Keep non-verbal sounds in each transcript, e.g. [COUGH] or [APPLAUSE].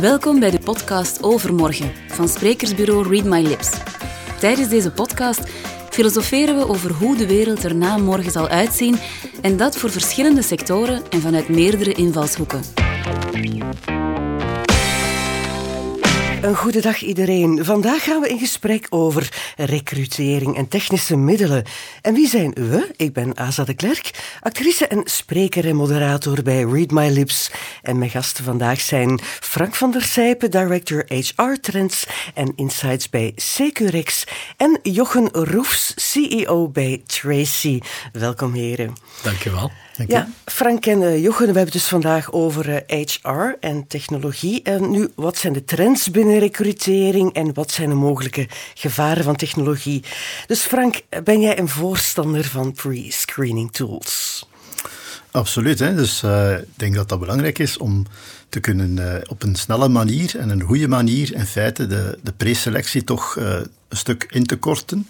Welkom bij de podcast Overmorgen van sprekersbureau Read My Lips. Tijdens deze podcast filosoferen we over hoe de wereld er na morgen zal uitzien en dat voor verschillende sectoren en vanuit meerdere invalshoeken. Een goede dag iedereen. Vandaag gaan we in gesprek over recrutering en technische middelen. En wie zijn we? Ik ben Aza de Klerk, actrice en spreker en moderator bij Read My Lips. En mijn gasten vandaag zijn Frank van der Sijpen, director HR Trends en Insights bij Securex. En Jochen Roefs, CEO bij Tracy. Welkom heren. Dankjewel. Dank ja, Frank en uh, Jochen, we hebben het dus vandaag over HR eh, en technologie. En nu, wat zijn de trends binnen recrutering en wat zijn de mogelijke gevaren van technologie? Dus Frank, ben jij een voorstander van pre-screening tools? Absoluut. Hè? Dus uh, ik denk dat dat belangrijk is om te kunnen uh, op een snelle manier en een goede manier in feite de, de preselectie toch uh, een stuk in te korten,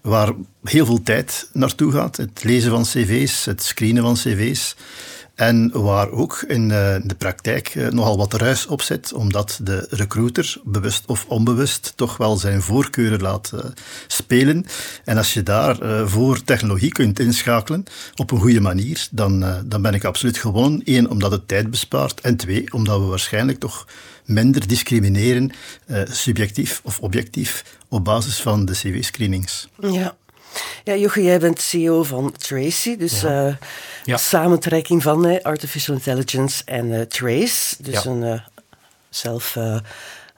waar heel veel tijd naartoe gaat. Het lezen van cv's, het screenen van cv's. En waar ook in eh, de praktijk eh, nogal wat ruis op zit, omdat de recruiter, bewust of onbewust, toch wel zijn voorkeuren laat eh, spelen. En als je daar voor technologie kunt inschakelen op een goede manier, dan, dan ben ik absoluut gewonnen. Eén, omdat het tijd bespaart. En twee, omdat we waarschijnlijk toch minder discrimineren, subjectief of objectief, op basis van de CV-screenings. Ja. Ja, Joche, jij bent CEO van Tracy, dus ja. Uh, samentrekking van uh, Artificial Intelligence en uh, Trace. Dus een zelf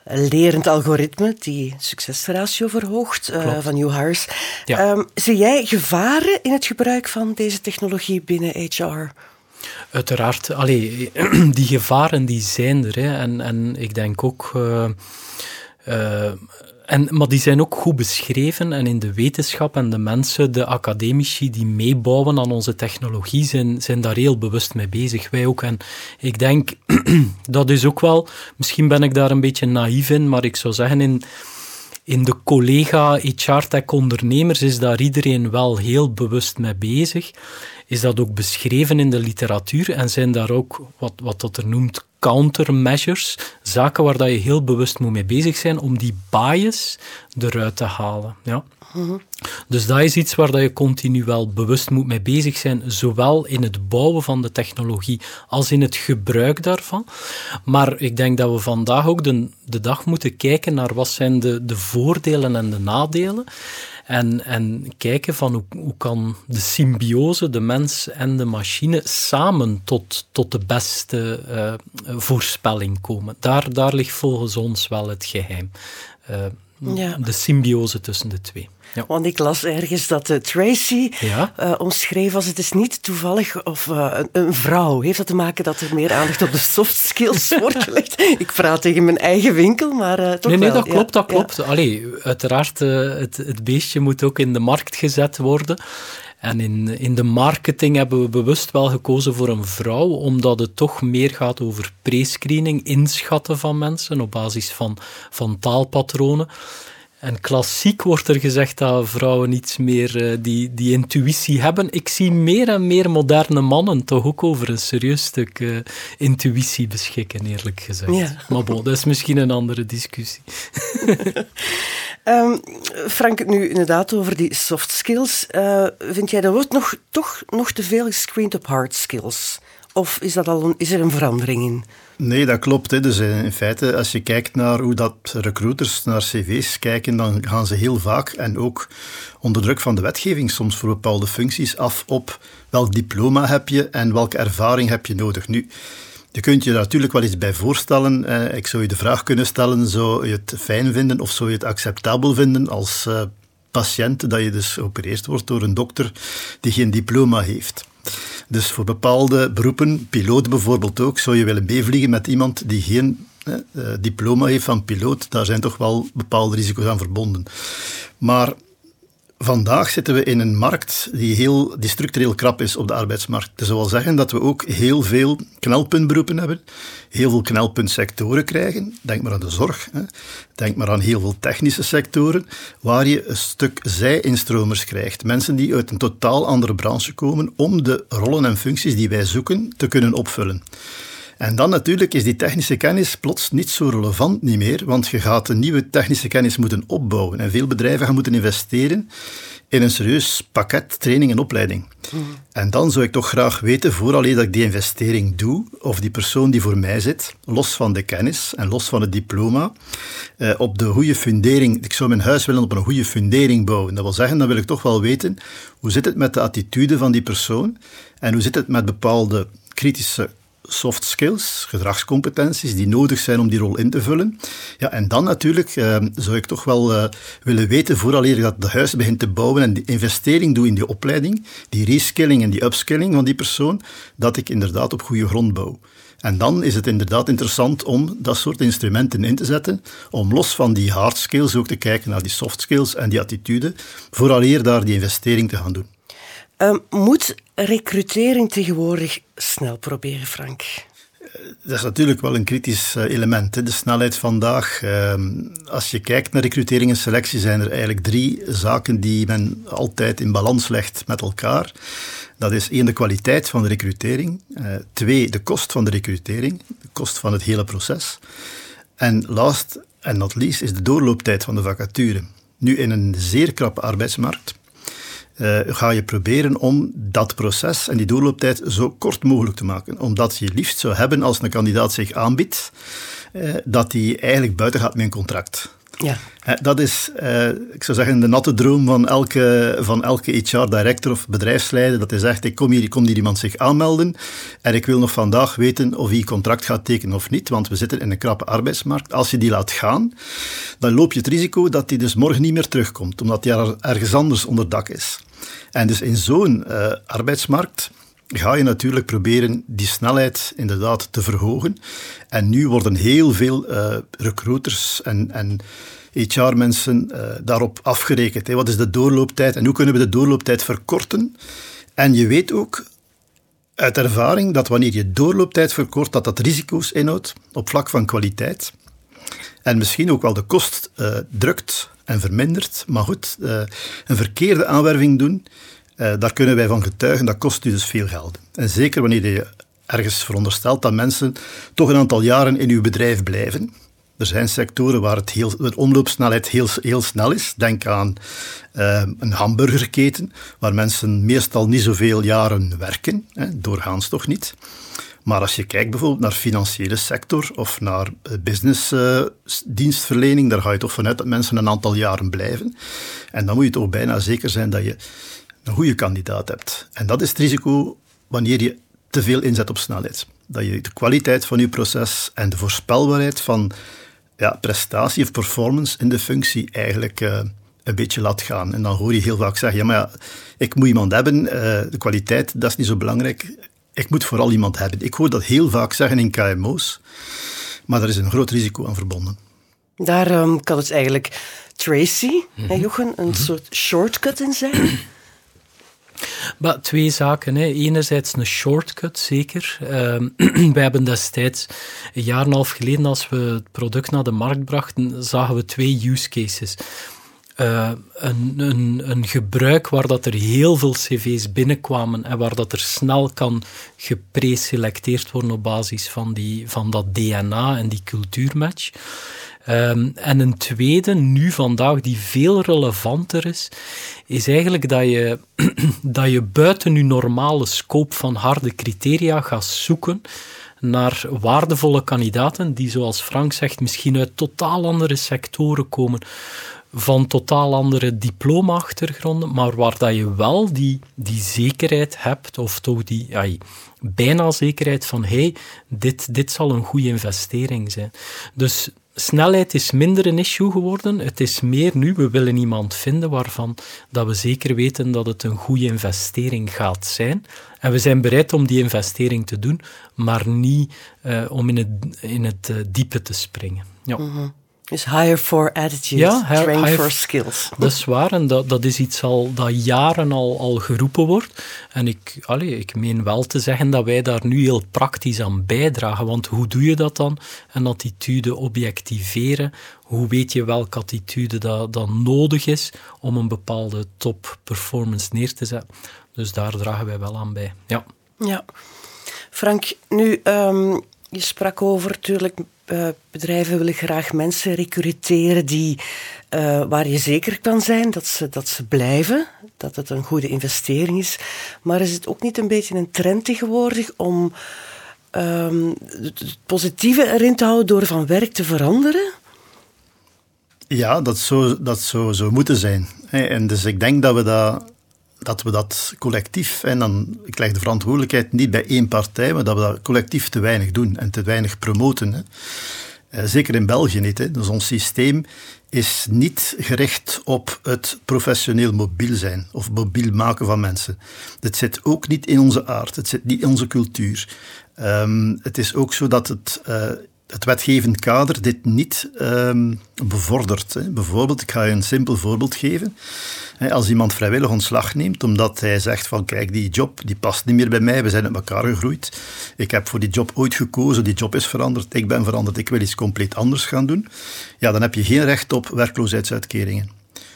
lerend algoritme die succesratio verhoogt van new hires. Um, zie jij gevaren in het gebruik van deze technologie binnen HR? Uiteraard. Allee, [CLEARS THROAT] die gevaren die zijn er. Hè. En, en ik denk ook... En, maar die zijn ook goed beschreven en in de wetenschap en de mensen, de academici die meebouwen aan onze technologie, zijn, zijn daar heel bewust mee bezig. Wij ook. En ik denk, [CLEARS THROAT] dat is ook wel, misschien ben ik daar een beetje naïef in, maar ik zou zeggen, in, in de collega HR-tech ondernemers is daar iedereen wel heel bewust mee bezig. Is dat ook beschreven in de literatuur en zijn daar ook wat, wat dat er noemt countermeasures, zaken waar dat je heel bewust moet mee bezig zijn om die bias eruit te halen. Ja. Dus dat is iets waar dat je continu wel bewust moet mee bezig zijn, zowel in het bouwen van de technologie als in het gebruik daarvan. Maar ik denk dat we vandaag ook de, de dag moeten kijken naar wat zijn de, de voordelen en de nadelen. En, en kijken van hoe, kan de symbiose, de mens en de machine, samen tot, tot de beste uh, voorspelling komen. Daar, daar ligt volgens ons wel het geheim. Uh, ja. De symbiose tussen de twee. Ja. Want ik las ergens dat uh, Tracy ja? uh, omschreef als het is niet toevallig of uh, een, vrouw. Heeft dat te maken dat er meer aandacht op de soft skills [LAUGHS] wordt gelegd? Ik praat tegen mijn eigen winkel, maar toch Nee, nee, dat klopt, dat klopt. Allee, uiteraard, het, het beestje moet ook in de markt gezet worden. En in, in de marketing hebben we bewust wel gekozen voor een vrouw, omdat het toch meer gaat over prescreening, inschatten van mensen op basis van, van taalpatronen. En klassiek wordt er gezegd dat vrouwen iets meer uh, die, die intuïtie hebben. Ik zie meer en meer moderne mannen toch ook over een serieus stuk uh, intuïtie beschikken, eerlijk gezegd. Ja. Maar bon, dat is misschien een andere discussie. [LAUGHS] um, Frank, nu inderdaad over die soft skills. Uh, vind jij dat wordt nog, toch nog te veel gescreend op hard skills? Of is, dat al is er een verandering in? Nee, dat klopt. Hè. Dus in feite, als je kijkt naar hoe dat recruiters naar cv's kijken, dan gaan ze heel vaak, en ook onder druk van de wetgeving soms voor bepaalde functies, af op welk diploma heb je en welke ervaring heb je nodig. Nu, je kunt je natuurlijk wel iets bij voorstellen. Eh, ik zou je de vraag kunnen stellen, zou je het fijn vinden of zou je het acceptabel vinden als uh, patiënt dat je dus geopereerd wordt door een dokter die geen diploma heeft? Dus voor bepaalde beroepen, piloot bijvoorbeeld ook, zou je willen meevliegen met iemand die geen eh, diploma heeft van piloot. Daar zijn toch wel bepaalde risico's aan verbonden. Maar vandaag zitten we in een markt die, heel, structureel krap is op de arbeidsmarkt. Dat wil zeggen dat we ook heel veel knelpuntberoepen hebben, heel veel knelpuntsectoren krijgen. Denk maar aan de zorg, hè. denk maar aan heel veel technische sectoren, waar je een stuk zij-instromers krijgt. Mensen die uit een totaal andere branche komen om de rollen en functies die wij zoeken te kunnen opvullen. En dan natuurlijk is die technische kennis plots niet zo relevant niet meer, want je gaat een nieuwe technische kennis moeten opbouwen. En veel bedrijven gaan moeten investeren in een serieus pakket training en opleiding. En dan zou ik toch graag weten, vooral dat ik die investering doe, of die persoon die voor mij zit, los van de kennis en los van het diploma, eh, op de goede fundering, ik zou mijn huis willen op een goede fundering bouwen. Dat wil zeggen, dan wil ik toch wel weten, hoe zit het met de attitude van die persoon en hoe zit het met bepaalde kritische soft skills, gedragscompetenties die nodig zijn om die rol in te vullen. Ja, en dan natuurlijk eh, zou ik toch wel uh, willen weten, vooral eer dat de huis begint te bouwen en die investering doe in die opleiding, die reskilling en die upskilling van die persoon, dat ik inderdaad op goede grond bouw. En dan is het inderdaad interessant om dat soort instrumenten in te zetten, om los van die hard skills ook te kijken naar die soft skills en die attitude, vooral eer daar die investering te gaan doen. Um, moet recrutering tegenwoordig snel proberen, Frank? Dat is natuurlijk wel een kritisch eh, element, de snelheid vandaag. Ehm, als je kijkt naar recrutering en selectie, zijn er eigenlijk drie zaken die men altijd in balans legt met elkaar. Dat is één, de kwaliteit van de recrutering. Uh, twee, de kost van de recrutering, de kost van het hele proces. En last en not least is de doorlooptijd van de vacature. Nu in een zeer krappe arbeidsmarkt uh, ga je proberen om dat proces en die doorlooptijd zo kort mogelijk te maken. Omdat je liefst zou hebben als een kandidaat zich aanbiedt, uh, dat hij eigenlijk buiten gaat met een contract. Ja. Uh, dat is, ik zou zeggen, de natte droom van elke, van elke HR-director of bedrijfsleider. Dat is echt, ik kom hier, ik kom hier iemand zich aanmelden en ik wil nog vandaag weten of hij contract gaat tekenen of niet, want we zitten in een krappe arbeidsmarkt. Als je die laat gaan, dan loop je het risico dat hij dus morgen niet meer terugkomt, omdat hij ergens anders onder dak is. En dus in zo'n uh, arbeidsmarkt ga je natuurlijk proberen die snelheid inderdaad te verhogen. En nu worden heel veel uh, recruiters en, en HR-mensen eh, daarop afgerekend. Hè. Wat is de doorlooptijd en hoe kunnen we de doorlooptijd verkorten? En je weet ook uit ervaring dat wanneer je doorlooptijd verkort, dat dat risico's inhoudt op vlak van kwaliteit. En misschien ook wel de kost drukt en vermindert. Maar goed, uh, een verkeerde aanwerving doen, uh, daar kunnen wij van getuigen, dat kost u dus veel geld. En zeker wanneer je ergens veronderstelt dat mensen toch een aantal jaren in uw bedrijf blijven. Er zijn sectoren waar het heel, de omloopsnelheid heel, heel snel is. Denk aan uh, een hamburgerketen, waar mensen meestal niet zoveel jaren werken, hè, doorgaans toch niet. Maar als je kijkt bijvoorbeeld naar financiële sector of naar eh, businessdienstverlening, uh, daar ga je toch vanuit dat mensen een aantal jaren blijven. En dan moet je toch bijna zeker zijn dat je een goede kandidaat hebt. En dat is het risico wanneer je te veel inzet op snelheid. Dat je de kwaliteit van je proces en de voorspelbaarheid van ja, prestatie of performance in de functie eigenlijk uh, een beetje laat gaan. En dan hoor je heel vaak zeggen, ja maar ja, ik moet iemand hebben, uh, de kwaliteit, dat is niet zo belangrijk ik moet vooral iemand hebben. Ik hoor dat heel vaak zeggen in KMO's, maar daar is een groot risico aan verbonden. Daar um, kan het eigenlijk Tracy, mm -hmm. Jochen, een mhm. soort shortcut in zijn. [CLEARS THROAT] Maar twee zaken. Hè. Enerzijds een shortcut, zeker. Uh, [CLEARS THROAT] wij hebben destijds, een jaar en een half geleden, als we het product naar de markt brachten, zagen we twee use cases. Uh, een, een, een, gebruik waar dat er heel veel cv's binnenkwamen en waar dat er snel kan gepreselecteerd worden op basis van, die, van dat DNA en die cultuurmatch. Um, en een tweede, nu vandaag, die veel relevanter is, is eigenlijk dat je, [CLEARS THROAT] dat je buiten je normale scope van harde criteria gaat zoeken naar waardevolle kandidaten die, zoals Frank zegt, misschien uit totaal andere sectoren komen van totaal andere diploma-achtergronden, maar waar dat je wel die, die zekerheid hebt, of toch die bijna zekerheid van hey, dit, dit zal een goede investering zijn. Dus snelheid is minder een issue geworden. Het is meer nu, we willen iemand vinden waarvan dat we zeker weten dat het een goede investering gaat zijn. En we zijn bereid om die investering te doen, maar niet uh, om in het, in het uh, diepe te springen. Ja. Mm Dus hire for attitude, Ja, train hire- for skills. Dat is waar en dat, dat is iets al, dat jaren al, al geroepen wordt. En ik, allee, ik meen wel te zeggen dat wij daar nu heel praktisch aan bijdragen. Want hoe doe je dat dan? Een attitude objectiveren. Hoe weet je welke attitude dat, dat nodig is om een bepaalde top performance neer te zetten? Dus daar dragen wij wel aan bij. Ja. Ja. Frank, nu, ehm, je sprak over, natuurlijk, eh, bedrijven willen graag mensen recruteren die, eh, waar je zeker kan zijn dat ze, dat ze blijven, dat het een goede investering is. Maar is het ook niet een beetje een trend tegenwoordig om ehm, het positieve erin te houden door van werk te veranderen? Ja, dat zou, dat zou zo moeten zijn. En dus ik denk dat we dat, dat, we dat collectief, en dan, ik leg de verantwoordelijkheid niet bij één partij, maar dat we dat collectief te weinig doen en te weinig promoten. Hè. Eh, Zeker in België niet. Hè. Dus ons systeem is niet gericht op het professioneel mobiel zijn of mobiel maken van mensen. Het zit ook niet in onze aard, het zit niet in onze cultuur. Ehm, het is ook zo dat het, eh, het wetgevend kader dit niet ehm, bevordert. Hè. Bijvoorbeeld, ik ga je een simpel voorbeeld geven. Als iemand vrijwillig ontslag neemt omdat hij zegt van kijk, die job die past niet meer bij mij, we zijn uit elkaar gegroeid. Ik heb voor die job ooit gekozen, die job is veranderd, ik ben veranderd, ik wil iets compleet anders gaan doen. Ja, dan heb je geen recht op werkloosheidsuitkeringen.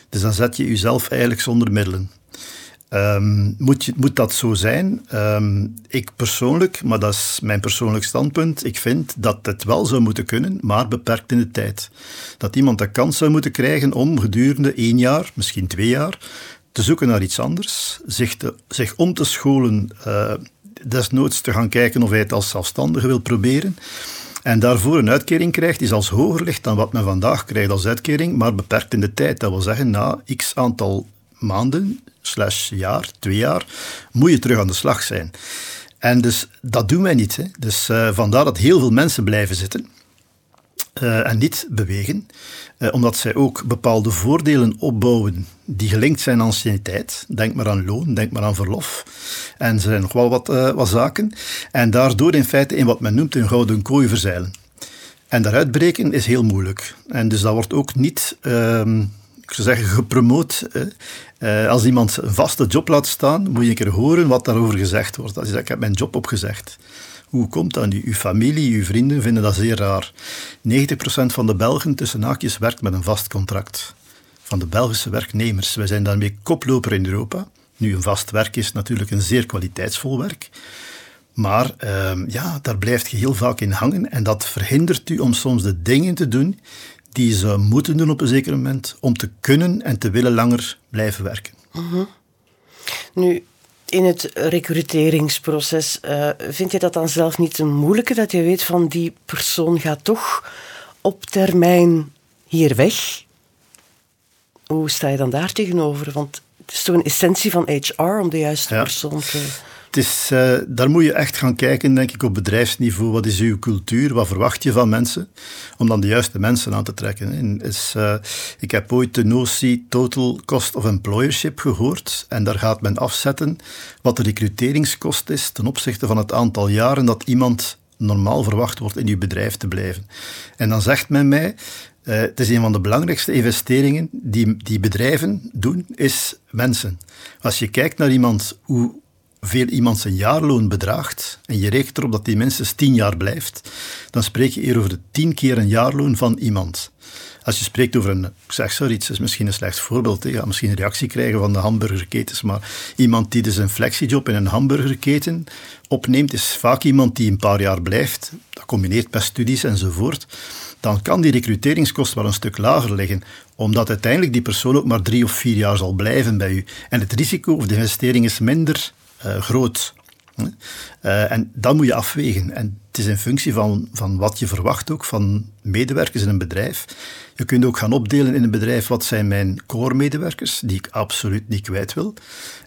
Dus dan zet je jezelf eigenlijk zonder middelen. Ehm, moet, moet dat zo zijn? Ehm, ik persoonlijk, maar dat is mijn persoonlijk standpunt, ik vind dat het wel zou moeten kunnen, maar beperkt in de tijd. Dat iemand de kans zou moeten krijgen om gedurende één jaar, misschien twee jaar, te zoeken naar iets anders, zich, om te scholen, eh, desnoods te gaan kijken of hij het als zelfstandige wil proberen. En daarvoor een uitkering krijgt die zelfs hoger ligt dan wat men vandaag krijgt als uitkering, maar beperkt in de tijd. Dat wil zeggen, na x aantal maanden, slash jaar, twee jaar, moet je terug aan de slag zijn. En dus dat doen wij niet. Hè. Dus eh, vandaar dat heel veel mensen blijven zitten eh, en niet bewegen, eh, omdat zij ook bepaalde voordelen opbouwen die gelinkt zijn aan anciëniteit. Denk maar aan loon, denk maar aan verlof. En er zijn nog wel wat, wat zaken. En daardoor in feite in wat men noemt een gouden kooi verzeilen. En daaruit breken is heel moeilijk. En dus dat wordt ook niet, ehm, ik zou zeggen, gepromoot. Eh, als iemand een vaste job laat staan, moet je een keer horen wat daarover gezegd wordt. Als je zegt, ik heb mijn job opgezegd. Hoe komt dat nu? Uw familie, uw vrienden vinden dat zeer raar. 90% van de Belgen tussen haakjes werkt met een vast contract. Van de Belgische werknemers. Wij zijn daarmee koploper in Europa. Nu, een vast werk is natuurlijk een zeer kwaliteitsvol werk. Maar ehm, ja, daar blijft je heel vaak in hangen en dat verhindert u om soms de dingen te doen die zou moeten doen op een zeker moment om te kunnen en te willen langer blijven werken. Nu, in het recruteringsproces, eh, vind je dat dan zelf niet een moeilijke dat je weet van die persoon gaat toch op termijn hier weg? Hoe sta je dan daar tegenover? Want het is toch een essentie van HR om de juiste Ja. persoon te... Eh, daar moet je echt gaan kijken, denk ik, op bedrijfsniveau. Wat is uw cultuur? Wat verwacht je van mensen? Om dan de juiste mensen aan te trekken. En is, eh, ik heb ooit de notie Total Cost of Employership gehoord. En daar gaat men afzetten wat de recruteringskost is ten opzichte van het aantal jaren dat iemand normaal verwacht wordt in uw bedrijf te blijven. En dan zegt men mij, eh, het is een van de belangrijkste investeringen die, die bedrijven doen, is mensen. Als je kijkt naar iemand, hoe veel iemand zijn jaarloon bedraagt, en je rekent erop dat die minstens tien jaar blijft, dan spreek je hier over de tien keer een jaarloon van iemand. Als je spreekt over een, ik zeg zoiets, is misschien een slecht voorbeeld, je gaat misschien een reactie krijgen van de hamburgerketens, maar iemand die dus een flexiejob in een hamburgerketen opneemt, is vaak iemand die een paar jaar blijft, dat combineert met studies enzovoort, dan kan die recruteringskost wel een stuk lager liggen, omdat uiteindelijk die persoon ook maar drie of vier jaar zal blijven bij u. En het risico of de investering is minder eh, groot. Uh, en dat moet je afwegen. En het is in functie van, van wat je verwacht ook van medewerkers in een bedrijf. Je kunt ook gaan opdelen in een bedrijf wat zijn mijn core-medewerkers, die ik absoluut niet kwijt wil.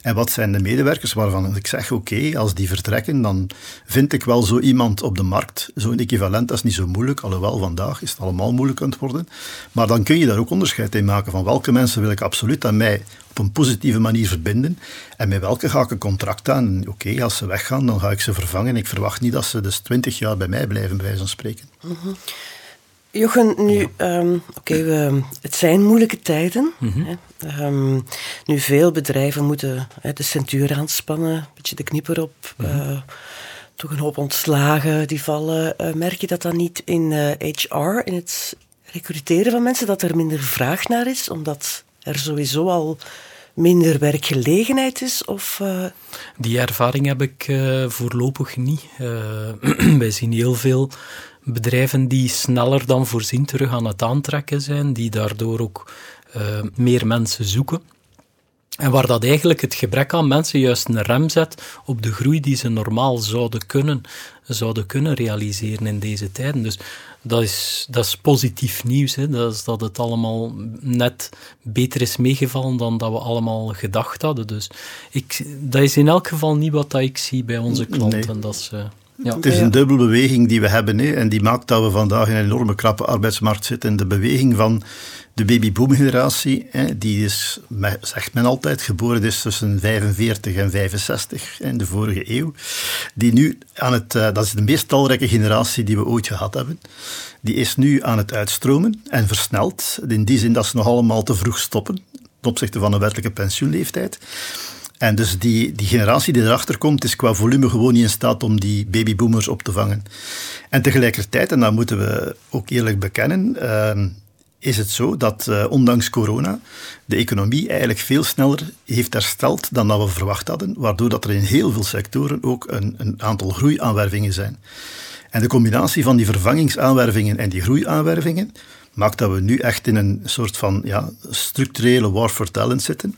En wat zijn de medewerkers waarvan ik zeg, oké, als die vertrekken, dan vind ik wel zo iemand op de markt. Zo'n equivalent, dat is niet zo moeilijk, alhoewel vandaag is het allemaal moeilijk aan het worden. Maar dan kun je daar ook onderscheid in maken van welke mensen wil ik absoluut aan mij op een positieve manier verbinden. En met welke ga ik een contract aan? Oké, als ze weggaan, dan ga ik ze vervangen. Ik verwacht niet dat ze dus twintig jaar bij mij blijven, bij wijze van spreken. -hmm. Jochen, nu, ehm, oké, we het zijn moeilijke tijden. Mhm. hè. Ehm, nu, veel bedrijven moeten hè, de centuur aanspannen, een beetje de knipper op. Mm toch een hoop ontslagen die vallen. Uh, merk je dat dan niet in HR, eh, in het recruteren van mensen, dat er minder vraag naar is, omdat er sowieso al minder werkgelegenheid is? Of, uh... Die ervaring heb ik uh, voorlopig niet. [CLEARS THROAT] wij zien heel veel bedrijven die sneller dan voorzien terug aan het aantrekken zijn, die daardoor ook meer mensen zoeken. En waar dat eigenlijk het gebrek aan mensen juist een rem zet op de groei die ze normaal zouden kunnen, zouden kunnen realiseren in deze tijden. Dus dat is, dat is positief nieuws. Hè. Dat is dat het allemaal net beter is meegevallen dan dat we allemaal gedacht hadden. Dus ik, dat is in elk geval niet wat dat ik zie bij onze klanten. Dat is, uh, ja. Het is een dubbele beweging die we hebben hè, en die maakt dat we vandaag in een enorme krappe arbeidsmarkt zitten. De beweging van de babyboom-generatie, die is, zegt men altijd, geboren is tussen 45 en 65 in de vorige eeuw. Die nu aan het, eh, dat is de meest talrijke generatie die we ooit gehad hebben. Die is nu aan het uitstromen en versneld. In die zin dat ze nog allemaal te vroeg stoppen ten opzichte van een wettelijke pensioenleeftijd. En dus die, die generatie die erachter komt, is qua volume gewoon niet in staat om die babyboomers op te vangen. En tegelijkertijd, en dat moeten we ook eerlijk bekennen, uh, is het zo dat uh, ondanks corona de economie eigenlijk veel sneller heeft hersteld dan dat we verwacht hadden, waardoor dat er in heel veel sectoren ook een, een aantal groeiaanwervingen zijn. En de combinatie van die vervangingsaanwervingen en die groeiaanwervingen maakt dat we nu echt in een soort van ja, structurele war for talent zitten,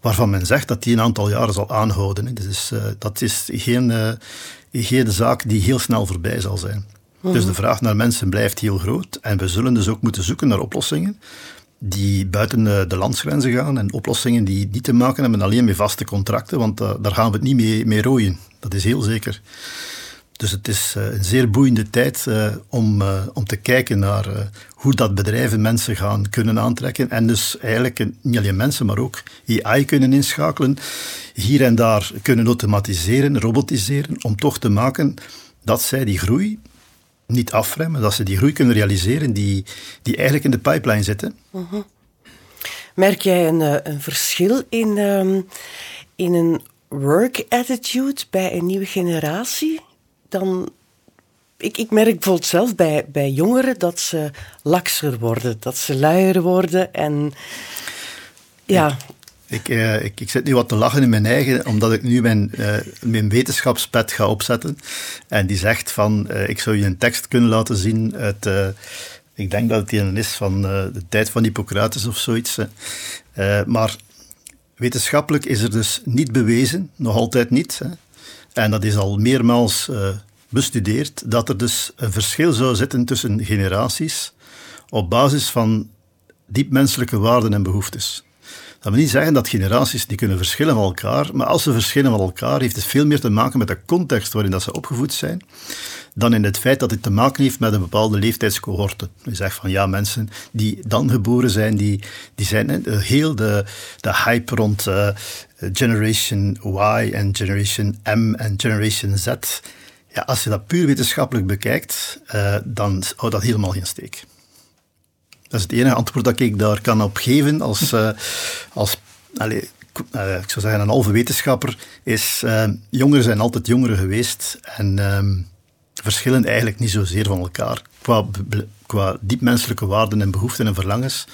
waarvan men zegt dat die een aantal jaren zal aanhouden. Dus uh, dat is geen, uh, geen zaak die heel snel voorbij zal zijn. Dus de vraag naar mensen blijft heel groot. En we zullen dus ook moeten zoeken naar oplossingen die buiten de landsgrenzen gaan en oplossingen die niet te maken hebben alleen met vaste contracten, want uh, daar gaan we het niet mee, mee rooien. Dat is heel zeker. Dus het is uh, een zeer boeiende tijd uh, om, om te kijken naar hoe dat bedrijven mensen gaan kunnen aantrekken en dus eigenlijk niet alleen mensen, maar ook AI kunnen inschakelen, hier en daar kunnen automatiseren, robotiseren, om toch te maken dat zij die groei niet afremmen, dat ze die groei kunnen realiseren die, die eigenlijk in de pipeline zitten. Mhm. Merk jij een, eh, een verschil in, um, in een work attitude bij een nieuwe generatie? Dan, ik, ik merk bijvoorbeeld zelf bij, bij jongeren dat ze lakser worden, dat ze luier worden en ja. Ik, uh, ik, ik zit nu wat te lachen in mijn eigen, omdat ik nu mijn, uh, mijn wetenschapspet ga opzetten. En die zegt van, uh, ik zou je een tekst kunnen laten zien uit, ik denk dat het een is van de tijd van Hippocrates of zoiets. maar wetenschappelijk is er dus niet bewezen, nog altijd niet. Hè. En dat is al meermaals bestudeerd, dat er dus een verschil zou zitten tussen generaties op basis van diep menselijke waarden en behoeftes. Dat wil niet zeggen dat generaties die kunnen verschillen van elkaar, maar als ze verschillen van elkaar, heeft het veel meer te maken met de context waarin dat ze opgevoed zijn, dan in het feit dat het te maken heeft met een bepaalde leeftijdscohorte. Je zegt van ja, mensen die dan geboren zijn, die, die zijn heel de, de hype rond uh, Generation Y en Generation M en Generation Z. Ja, als je dat puur wetenschappelijk bekijkt, uh, dan houdt dat helemaal geen steek. Dat is het enige antwoord dat ik daar kan op geven als, uh, [LAUGHS] als allez, uh, ik zou zeggen een halve wetenschapper, is jongeren zijn altijd jongeren geweest en um, verschillen eigenlijk niet zozeer van elkaar qua, qua diepmenselijke waarden en behoeften en verlangens.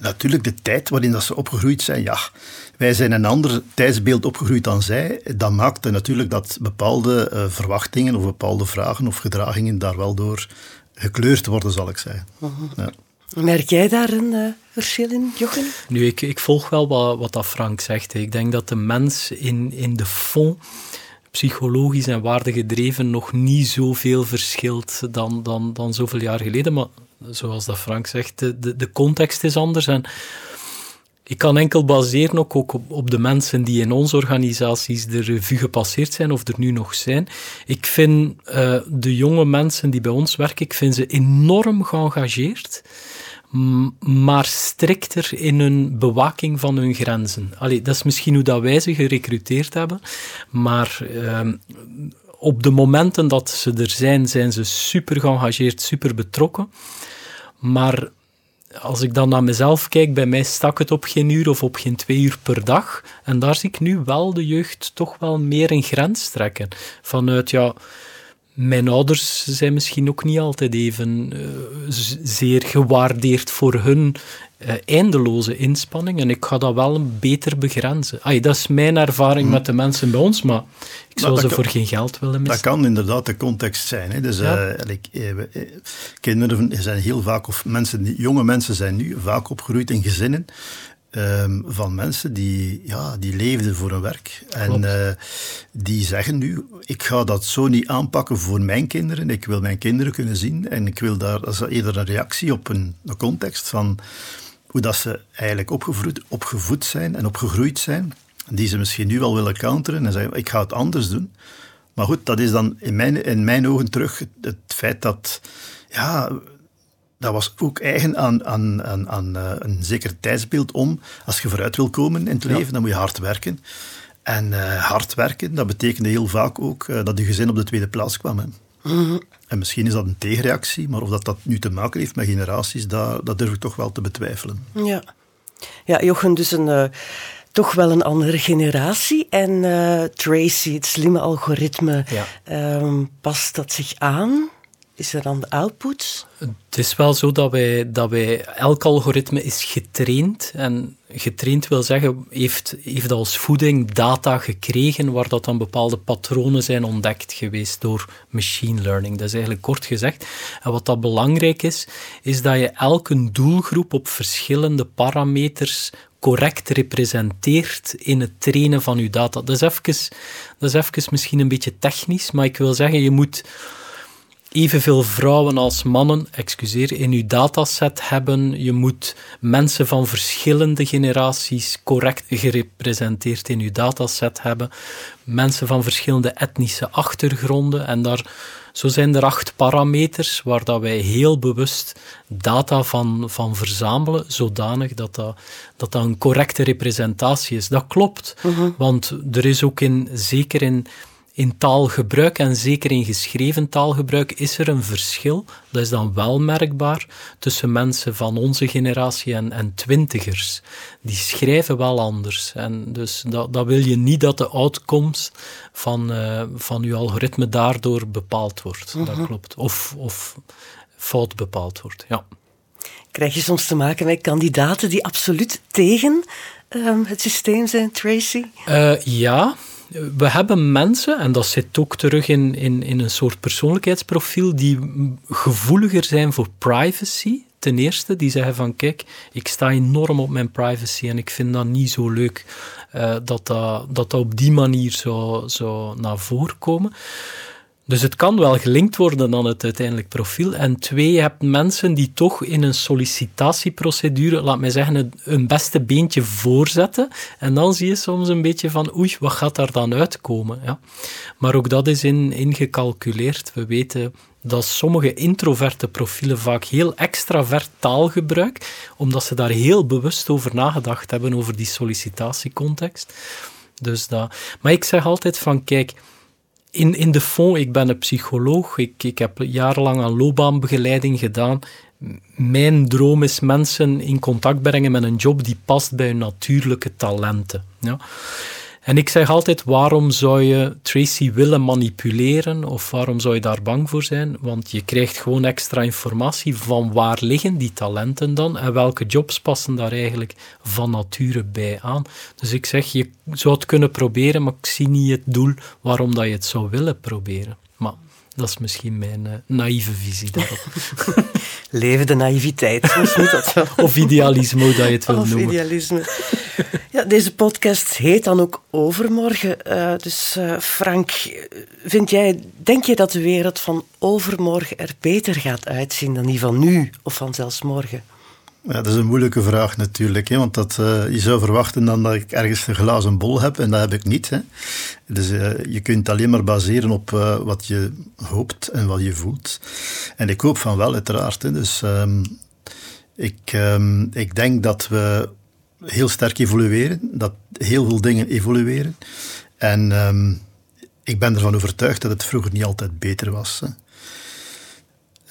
Natuurlijk de tijd waarin dat ze opgegroeid zijn, ja, wij zijn een ander tijdsbeeld opgegroeid dan zij. Dat maakt natuurlijk dat bepaalde verwachtingen of bepaalde vragen of gedragingen daar wel door gekleurd worden, zal ik zeggen. -huh. ja. Merk jij daar een uh, verschil in, Jochen? Nu, ik, ik volg wel wat, wat dat Frank zegt. Ik denk dat de mens in, in de fond psychologisch en waardegedreven nog niet zoveel verschilt dan, dan, dan zoveel jaar geleden. Maar zoals dat Frank zegt, de, de context is anders. En ik kan enkel baseren ook, op, op, de mensen die in onze organisaties de revue gepasseerd zijn of er nu nog zijn. Ik vind uh, de jonge mensen die bij ons werken, ik vind ze enorm geëngageerd maar strikter in hun bewaking van hun grenzen. Allee, dat is misschien hoe dat wij ze gerecruiteerd hebben, maar uh, op de momenten dat ze er zijn, zijn ze super geëngageerd, super betrokken. Maar als ik dan naar mezelf kijk, bij mij stak het op geen uur of op geen twee uur per dag. En daar zie ik nu wel de jeugd toch wel meer een grens trekken. Vanuit, ja, mijn ouders zijn misschien ook niet altijd even uh, zeer gewaardeerd voor hun uh, eindeloze inspanning. En ik ga dat wel een beter begrenzen. Ay, dat is mijn ervaring hmm. met de mensen bij ons, maar ik zou ze voor geen geld willen missen. Dat kan inderdaad de context zijn. Hè. Dus, ja. uh, like, kinderen zijn heel vaak, of mensen, jonge mensen zijn nu vaak opgegroeid in gezinnen Um, van mensen die, ja, die leefden voor een werk. En uh, die zeggen nu, ik ga dat zo niet aanpakken voor mijn kinderen. Ik wil mijn kinderen kunnen zien. En ik wil daar, dat is eerder een reactie op een, een context van hoe dat ze eigenlijk opgevoed, opgevoed zijn en opgegroeid zijn. Die ze misschien nu wel willen counteren en zeggen, ik ga het anders doen. Maar goed, dat is dan in mijn, in mijn ogen terug het, het feit dat ja, dat was ook eigen aan, aan, aan, aan uh, een zeker tijdsbeeld om, als je vooruit wil komen in het leven, dan moet je hard werken. En uh, hard werken, dat betekende heel vaak ook uh, dat je gezin op de tweede plaats kwam. Hè. Mm En misschien is dat een tegenreactie, maar of dat, dat nu te maken heeft met generaties, dat, dat durf ik toch wel te betwijfelen. Ja, ja Jochen, dus een toch wel een andere generatie. En Tracy, het slimme algoritme, ja. um, past dat zich aan? Is er dan de output? Het is wel zo dat wij, dat wij elk algoritme is getraind. En getraind wil zeggen, heeft, heeft als voeding data gekregen waar dat dan bepaalde patronen zijn ontdekt geweest door machine learning. Dat is eigenlijk kort gezegd. En wat dat belangrijk is, is dat je elke doelgroep op verschillende parameters correct representeert in het trainen van je data. Dat is even, dat is even misschien een beetje technisch, maar ik wil zeggen, je moet evenveel vrouwen als mannen, excuseer, in uw dataset hebben. Je moet mensen van verschillende generaties correct gerepresenteerd in uw dataset hebben. Mensen van verschillende etnische achtergronden. En daar, zo zijn er acht parameters waar dat wij heel bewust data van, van verzamelen, zodanig dat dat, dat dat een correcte representatie is. Dat klopt, mhm. want er is ook in, zeker in in taalgebruik en zeker in geschreven taalgebruik is er een verschil. Dat is dan wel merkbaar tussen mensen van onze generatie en, en twintigers. Die schrijven wel anders. En dus dat, dat wil je niet dat de outcomes van, uh, van je algoritme daardoor bepaald wordt. Dat mhm. klopt. Of, of fout bepaald wordt, ja. Krijg je soms te maken met kandidaten die absoluut tegen um, het systeem zijn, Tracy? Uh, ja, we hebben mensen, en dat zit ook terug in, in, in een soort persoonlijkheidsprofiel, die gevoeliger zijn voor privacy. Ten eerste, die zeggen van kijk, ik sta enorm op mijn privacy en ik vind dat niet zo leuk uh, dat, dat, dat dat op die manier zou, zou naar voren komen. Dus het kan wel gelinkt worden aan het uiteindelijk profiel. En twee, je hebt mensen die toch in een sollicitatieprocedure, laat mij zeggen, een beste beentje voorzetten. En dan zie je soms een beetje van, oei, wat gaat daar dan uitkomen? Ja. Maar ook dat is in, ingecalculeerd. We weten dat sommige introverte profielen vaak heel extravert taal gebruiken, omdat ze daar heel bewust over nagedacht hebben, over die sollicitatiecontext. Dus dat. Maar ik zeg altijd van, kijk, in, in de fond, ik ben een psycholoog, ik, ik heb jarenlang aan loopbaanbegeleiding gedaan. Mijn droom is mensen in contact brengen met een job die past bij hun natuurlijke talenten. Ja. En ik zeg altijd, waarom zou je Tracy willen manipuleren of waarom zou je daar bang voor zijn? Want je krijgt gewoon extra informatie van waar liggen die talenten dan en welke jobs passen daar eigenlijk van nature bij aan. Dus ik zeg, je zou het kunnen proberen, maar ik zie niet het doel waarom dat je het zou willen proberen. Dat is misschien mijn uh, naïeve visie daarop. [LAUGHS] Leven de naïviteit, moet dat. [LAUGHS] Of idealisme, hoe dat je het wil of noemen. idealisme. Ja, deze podcast heet dan ook Overmorgen. Uh, dus uh, Frank, vind jij, denk je dat de wereld van overmorgen er beter gaat uitzien dan die van nu of van zelfs morgen? Ja, dat is een moeilijke vraag natuurlijk, hè, want dat, uh, je zou verwachten dan dat ik ergens een glazen bol heb en dat heb ik niet. Hè. Dus uh, je kunt alleen maar baseren op uh, wat je hoopt en wat je voelt. En ik hoop van wel, uiteraard. Hè. Dus um, ik, um, ik denk dat we heel sterk evolueren, dat heel veel dingen evolueren. En um, ik ben ervan overtuigd dat het vroeger niet altijd beter was.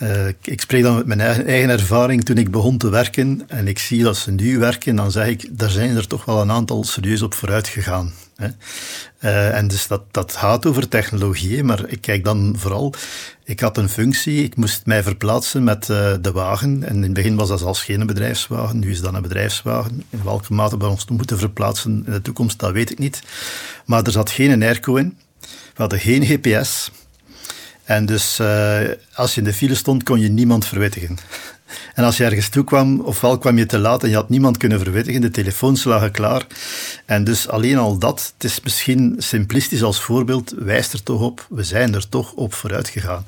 Uh, ik spreek dan met mijn eigen, ervaring toen ik begon te werken en ik zie dat ze nu werken, dan zeg ik, daar zijn er toch wel een aantal serieus op vooruit gegaan. Hè. Uh, en dus dat, dat gaat over technologie, maar ik kijk dan vooral, ik had een functie, ik moest mij verplaatsen met uh, de wagen en in het begin was dat zelfs geen bedrijfswagen, nu is dat een bedrijfswagen. In welke mate we ons moeten verplaatsen in de toekomst, dat weet ik niet. Maar er zat geen airco in, we hadden geen GPS, en dus uh, als je in de file stond, kon je niemand verwittigen. En als je ergens toe kwam, ofwel kwam je te laat en je had niemand kunnen verwittigen, de telefoons lagen klaar. En dus alleen al dat, het is misschien simplistisch als voorbeeld, wijst er toch op, we zijn er toch op vooruit gegaan.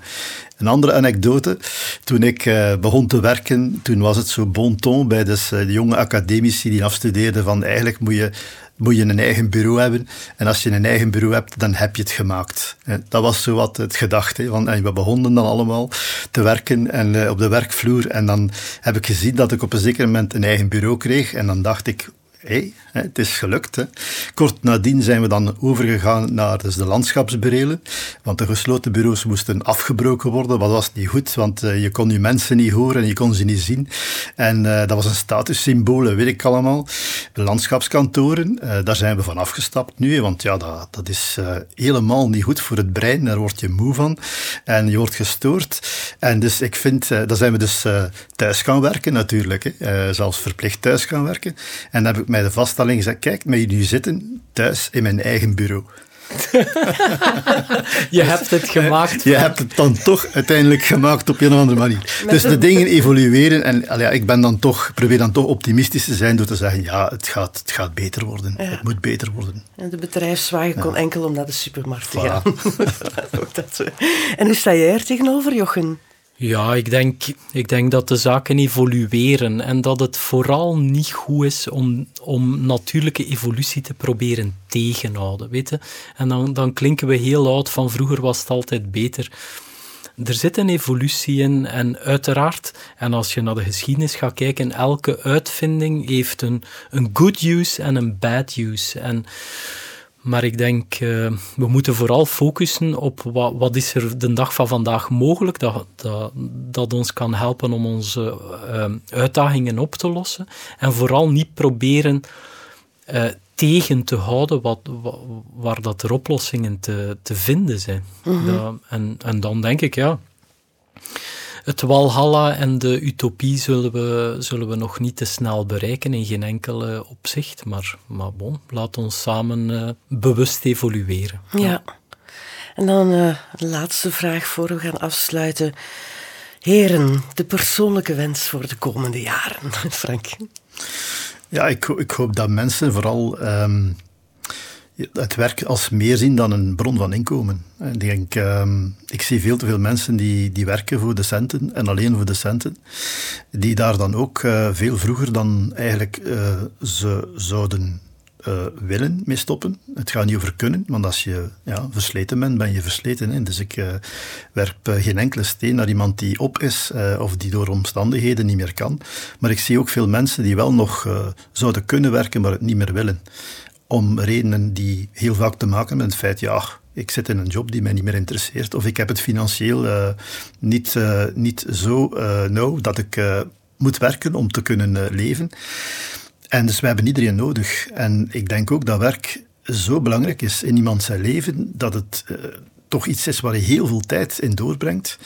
Een andere anekdote, toen ik uh, begon te werken, toen was het zo bon ton bij dus, uh, de jonge academici die afstudeerden van eigenlijk moet je moet je een eigen bureau hebben. En als je een eigen bureau hebt, dan heb je het gemaakt. Dat was zo wat het gedachte. Want we begonnen dan allemaal te werken en, uh, op de werkvloer. En dan heb ik gezien dat ik op een zeker moment een eigen bureau kreeg. En dan dacht ik, het is gelukt. Hè. Kort nadien zijn we dan overgegaan naar dus de landschapsburelen, want de gesloten bureaus moesten afgebroken worden. Wat was niet goed, want uh, je kon je mensen niet horen en je kon ze niet zien. En uh, dat was een statussymbool, weet ik allemaal. De landschapskantoren, uh, daar zijn we van afgestapt nu, want ja, dat, dat is helemaal niet goed voor het brein. Daar word je moe van en je wordt gestoord. En dus ik vind, daar zijn we dus thuis gaan werken natuurlijk, hè. zelfs verplicht thuis gaan werken. En dan heb ik mij de vaststelling gezegd, kijk, met jullie zitten thuis in mijn eigen bureau. [LAUGHS] je hebt het gemaakt. Je hebt het dan toch uiteindelijk gemaakt op een of andere manier. dus de dingen evolueren en ja, ik ben dan toch, probeer dan toch optimistisch te zijn door te zeggen, ja, het gaat, het gaat beter worden. Het moet beter worden. En de bedrijfswagen kon enkel om naar de supermarkt te gaan. [LAUGHS] en hoe sta jij er tegenover, Jochen? Ja, ik denk, ik denk dat de zaken evolueren en dat het vooral niet goed is om, om natuurlijke evolutie te proberen tegenhouden. Weet je? En dan, dan klinken we heel oud van vroeger was het altijd beter. Er zit een evolutie in en uiteraard, en als je naar de geschiedenis gaat kijken, elke uitvinding heeft een, een good use en een bad use. En maar ik denk, uh, we moeten vooral focussen op wat, wat, is er de dag van vandaag mogelijk, dat, dat, dat ons kan helpen om onze uh, uitdagingen op te lossen. En vooral niet proberen uh, tegen te houden wat, wat, waar dat er oplossingen te, te vinden zijn. Mm -hmm. dat, en, en dan denk ik, ja het Walhalla en de utopie zullen we, zullen we nog niet te snel bereiken in geen enkele opzicht. Maar, maar bon, laat ons samen uh, bewust evolueren. Ja. En dan uh, de laatste vraag voor we gaan afsluiten. Heren, de persoonlijke wens voor de komende jaren, [LAUGHS] Frank. Ja, ik, ik hoop dat mensen vooral um, het werk als meer zien dan een bron van inkomen. Ik, denk, uh, ik zie veel te veel mensen die, die werken voor de centen en alleen voor de centen, die daar dan ook uh, veel vroeger dan eigenlijk uh, ze zouden uh, willen mee stoppen. Het gaat niet over kunnen, want als je ja, versleten bent, ben je versleten. Hè? Dus ik werp geen enkele steen naar iemand die op is of die door omstandigheden niet meer kan. Maar ik zie ook veel mensen die wel nog zouden kunnen werken, maar het niet meer willen om redenen die heel vaak te maken hebben met het feit, ja, ik zit in een job die mij niet meer interesseert, of ik heb het financieel uh, niet, uh, niet zo uh, nauw dat ik moet werken om te kunnen leven. En dus wij hebben iedereen nodig. En ik denk ook dat werk zo belangrijk is in iemand zijn leven, dat het toch iets is waar je heel veel tijd in doorbrengt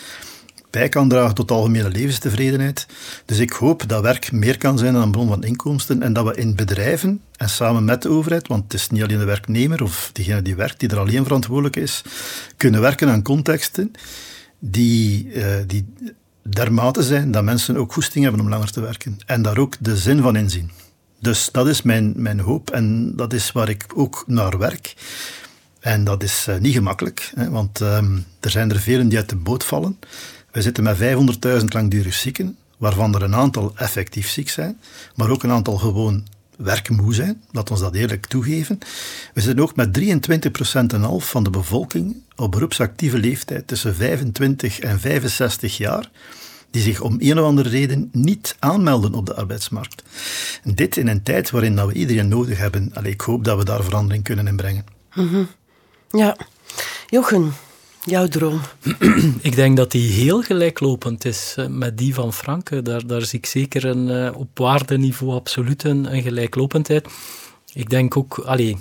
bij kan dragen tot algemene levenstevredenheid. Dus ik hoop dat werk meer kan zijn dan een bron van inkomsten en dat we in bedrijven en samen met de overheid, want het is niet alleen de werknemer of degene die werkt, die er alleen verantwoordelijk is, kunnen werken aan contexten die, uh, die dermate zijn dat mensen ook goesting hebben om langer te werken en daar ook de zin van inzien. Dus dat is mijn, mijn hoop en dat is waar ik ook naar werk. En dat is uh, niet gemakkelijk, hè, want um, er zijn er velen die uit de boot vallen. We zitten met 500.000 langdurig zieken, waarvan er een aantal effectief ziek zijn, maar ook een aantal gewoon werkmoe zijn, laat ons dat eerlijk toegeven. We zitten ook met 23% en half van de bevolking op beroepsactieve leeftijd tussen 25 en 65 jaar, die zich om een of andere reden niet aanmelden op de arbeidsmarkt. Dit in een tijd waarin dat we iedereen nodig hebben. Allee, ik hoop dat we daar verandering kunnen in brengen. Mm -hmm. Ja. Jochen, jouw droom? [CLEARS THROAT] Ik denk dat die heel gelijklopend is eh, met die van Franke. Daar, daar zie ik zeker een, uh, op waardeniveau absoluut een, een gelijklopendheid. Ik denk ook, allee,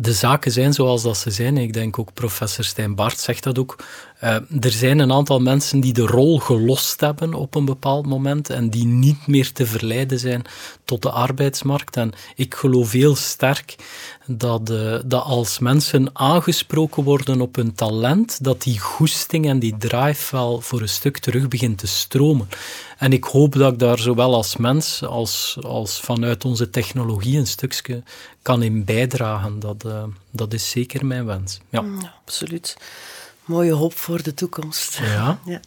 de zaken zijn zoals dat ze zijn. Ik denk ook professor Stijn Bart zegt dat ook. Uh, er zijn een aantal mensen die de rol gelost hebben op een bepaald moment en die niet meer te verleiden zijn tot de arbeidsmarkt. En ik geloof heel sterk dat, uh, dat als mensen aangesproken worden op hun talent, dat die goesting en die drive wel voor een stuk terug begint te stromen. En ik hoop dat ik daar zowel als mens als, als vanuit onze technologie een stukje kan in bijdragen. Dat, uh, dat is zeker mijn wens. Ja, ja absoluut mooie hoop voor de toekomst. Ja. [LAUGHS] ja.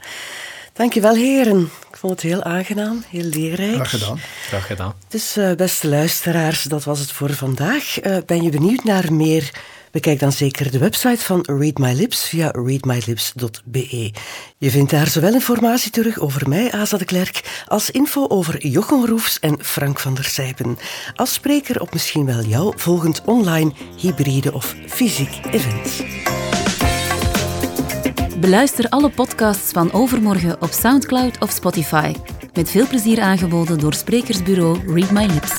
Dankjewel, heren. Ik vond het heel aangenaam, heel leerrijk. Graag gedaan. Graag gedaan. Dus, uh, beste luisteraars, dat was het voor vandaag. Uh, ben je benieuwd naar meer? Bekijk dan zeker de website van Read My Lips via readmylips.be. Je vindt daar zowel informatie terug over mij, Aza de Klerk, als info over Jochem Roefs en Frank van der Sijpen. Als spreker op misschien wel jouw volgend online, hybride of fysiek event. Beluister alle podcasts van Overmorgen op Soundcloud of Spotify. Met veel plezier aangeboden door sprekersbureau Read My Lips.